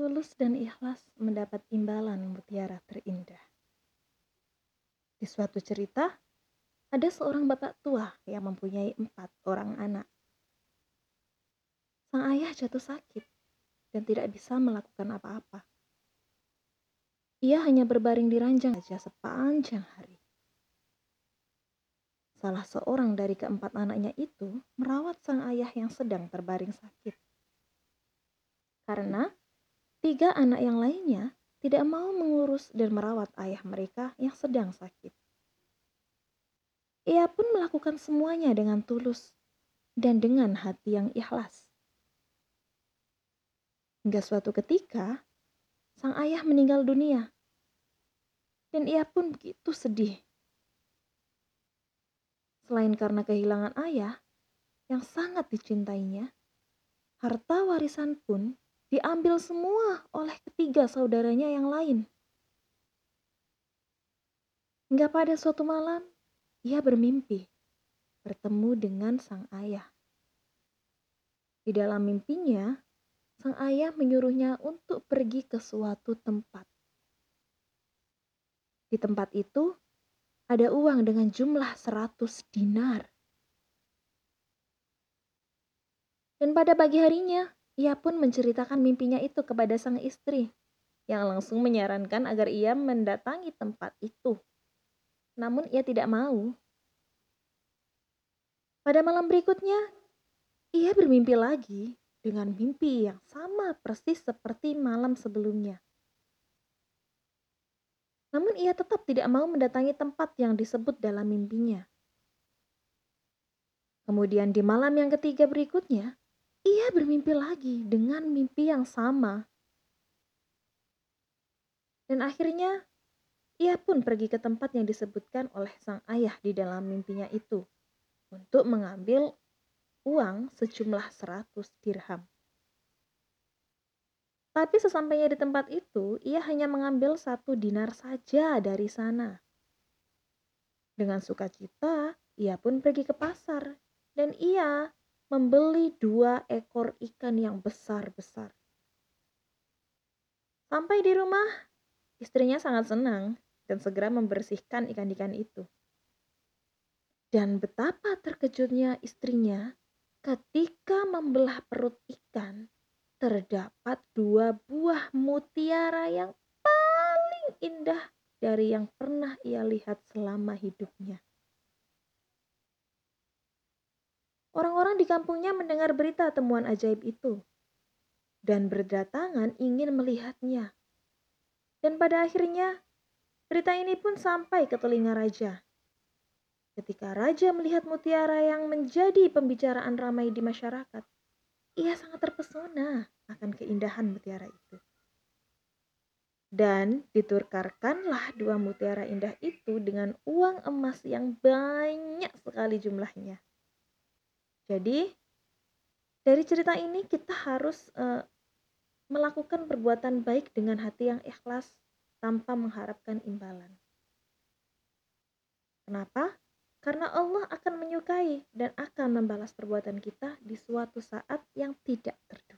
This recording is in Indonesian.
tulus dan ikhlas mendapat imbalan mutiara terindah. Di suatu cerita, ada seorang bapak tua yang mempunyai empat orang anak. Sang ayah jatuh sakit dan tidak bisa melakukan apa-apa. Ia hanya berbaring di ranjang saja sepanjang hari. Salah seorang dari keempat anaknya itu merawat sang ayah yang sedang terbaring sakit. Karena tiga anak yang lainnya tidak mau mengurus dan merawat ayah mereka yang sedang sakit. Ia pun melakukan semuanya dengan tulus dan dengan hati yang ikhlas. Hingga suatu ketika, sang ayah meninggal dunia. Dan ia pun begitu sedih. Selain karena kehilangan ayah yang sangat dicintainya, harta warisan pun diambil semua oleh ketiga saudaranya yang lain. Hingga pada suatu malam, ia bermimpi bertemu dengan sang ayah. Di dalam mimpinya, sang ayah menyuruhnya untuk pergi ke suatu tempat. Di tempat itu, ada uang dengan jumlah 100 dinar. Dan pada pagi harinya, ia pun menceritakan mimpinya itu kepada sang istri, yang langsung menyarankan agar ia mendatangi tempat itu. Namun ia tidak mau. Pada malam berikutnya, ia bermimpi lagi dengan mimpi yang sama persis seperti malam sebelumnya. Namun ia tetap tidak mau mendatangi tempat yang disebut dalam mimpinya. Kemudian di malam yang ketiga berikutnya, ia bermimpi lagi dengan mimpi yang sama. Dan akhirnya ia pun pergi ke tempat yang disebutkan oleh sang ayah di dalam mimpinya itu untuk mengambil uang sejumlah 100 dirham. Tapi sesampainya di tempat itu, ia hanya mengambil satu dinar saja dari sana. Dengan sukacita, ia pun pergi ke pasar dan ia membeli dua ekor ikan yang besar-besar. Sampai di rumah, istrinya sangat senang dan segera membersihkan ikan-ikan itu. Dan betapa terkejutnya istrinya ketika membelah perut ikan, terdapat dua buah mutiara yang paling indah dari yang pernah ia lihat selama hidupnya. Orang-orang di kampungnya mendengar berita temuan ajaib itu dan berdatangan ingin melihatnya. Dan pada akhirnya, berita ini pun sampai ke telinga raja. Ketika raja melihat mutiara yang menjadi pembicaraan ramai di masyarakat, ia sangat terpesona akan keindahan mutiara itu. Dan diturkarkanlah dua mutiara indah itu dengan uang emas yang banyak sekali jumlahnya. Jadi dari cerita ini kita harus uh, melakukan perbuatan baik dengan hati yang ikhlas tanpa mengharapkan imbalan. Kenapa? Karena Allah akan menyukai dan akan membalas perbuatan kita di suatu saat yang tidak terduga.